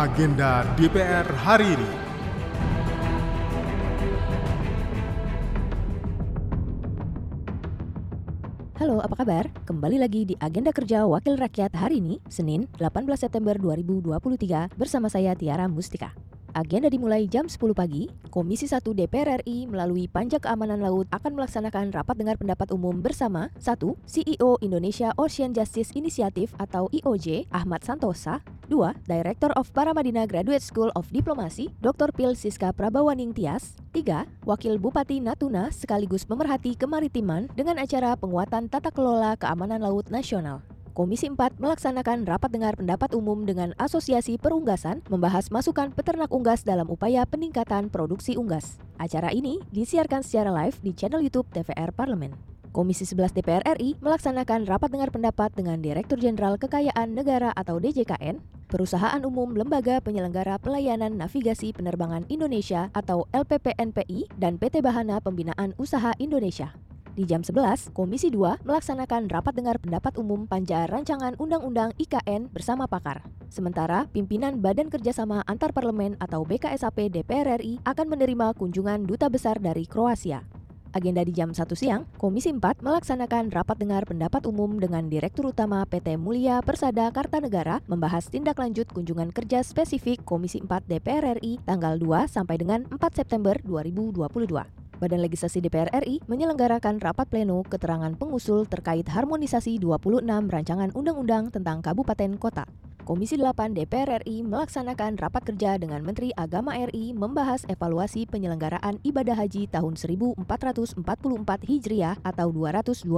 Agenda DPR hari ini. Halo, apa kabar? Kembali lagi di Agenda Kerja Wakil Rakyat hari ini, Senin 18 September 2023 bersama saya Tiara Mustika. Agenda dimulai jam 10 pagi. Komisi 1 DPR RI melalui Panja Keamanan Laut akan melaksanakan rapat dengar pendapat umum bersama 1. CEO Indonesia Ocean Justice Initiative atau IOJ Ahmad Santosa 2. Director of Paramadina Graduate School of Diplomacy Dr. Pil Siska Prabawaning Tias 3. Wakil Bupati Natuna sekaligus pemerhati kemaritiman dengan acara penguatan tata kelola keamanan laut nasional. Komisi 4 melaksanakan rapat dengar pendapat umum dengan Asosiasi Perunggasan membahas masukan peternak unggas dalam upaya peningkatan produksi unggas. Acara ini disiarkan secara live di channel YouTube TVR Parlemen. Komisi 11 DPR RI melaksanakan rapat dengar pendapat dengan Direktur Jenderal Kekayaan Negara atau DJKN, Perusahaan Umum Lembaga Penyelenggara Pelayanan Navigasi Penerbangan Indonesia atau LPPNPI dan PT Bahana Pembinaan Usaha Indonesia. Di jam 11, Komisi 2 melaksanakan rapat dengar pendapat umum panja rancangan Undang-Undang IKN bersama pakar. Sementara, pimpinan Badan Kerjasama Antar Parlemen atau BKSAP DPR RI akan menerima kunjungan duta besar dari Kroasia. Agenda di jam 1 siang, Komisi 4 melaksanakan rapat dengar pendapat umum dengan Direktur Utama PT Mulia Persada Kartanegara membahas tindak lanjut kunjungan kerja spesifik Komisi 4 DPR RI tanggal 2 sampai dengan 4 September 2022. Badan Legislasi DPR RI menyelenggarakan rapat pleno keterangan pengusul terkait harmonisasi 26 rancangan undang-undang tentang kabupaten kota. Komisi 8 DPR RI melaksanakan rapat kerja dengan Menteri Agama RI membahas evaluasi penyelenggaraan ibadah haji tahun 1444 Hijriah atau 223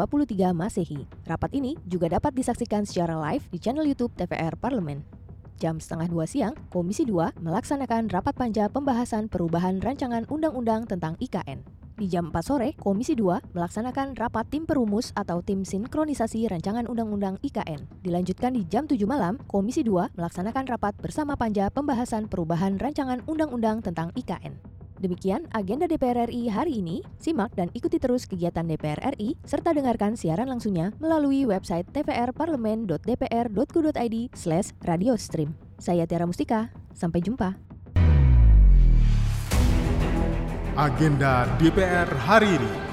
Masehi. Rapat ini juga dapat disaksikan secara live di channel YouTube TVR Parlemen jam setengah dua siang, Komisi 2 melaksanakan rapat panja pembahasan perubahan rancangan undang-undang tentang IKN. Di jam 4 sore, Komisi 2 melaksanakan rapat tim perumus atau tim sinkronisasi rancangan undang-undang IKN. Dilanjutkan di jam 7 malam, Komisi 2 melaksanakan rapat bersama panja pembahasan perubahan rancangan undang-undang tentang IKN. Demikian agenda DPR RI hari ini. Simak dan ikuti terus kegiatan DPR RI serta dengarkan siaran langsungnya melalui website tvrparlemen.dpr.go.id slash radio stream. Saya Tiara Mustika, sampai jumpa. Agenda DPR hari ini.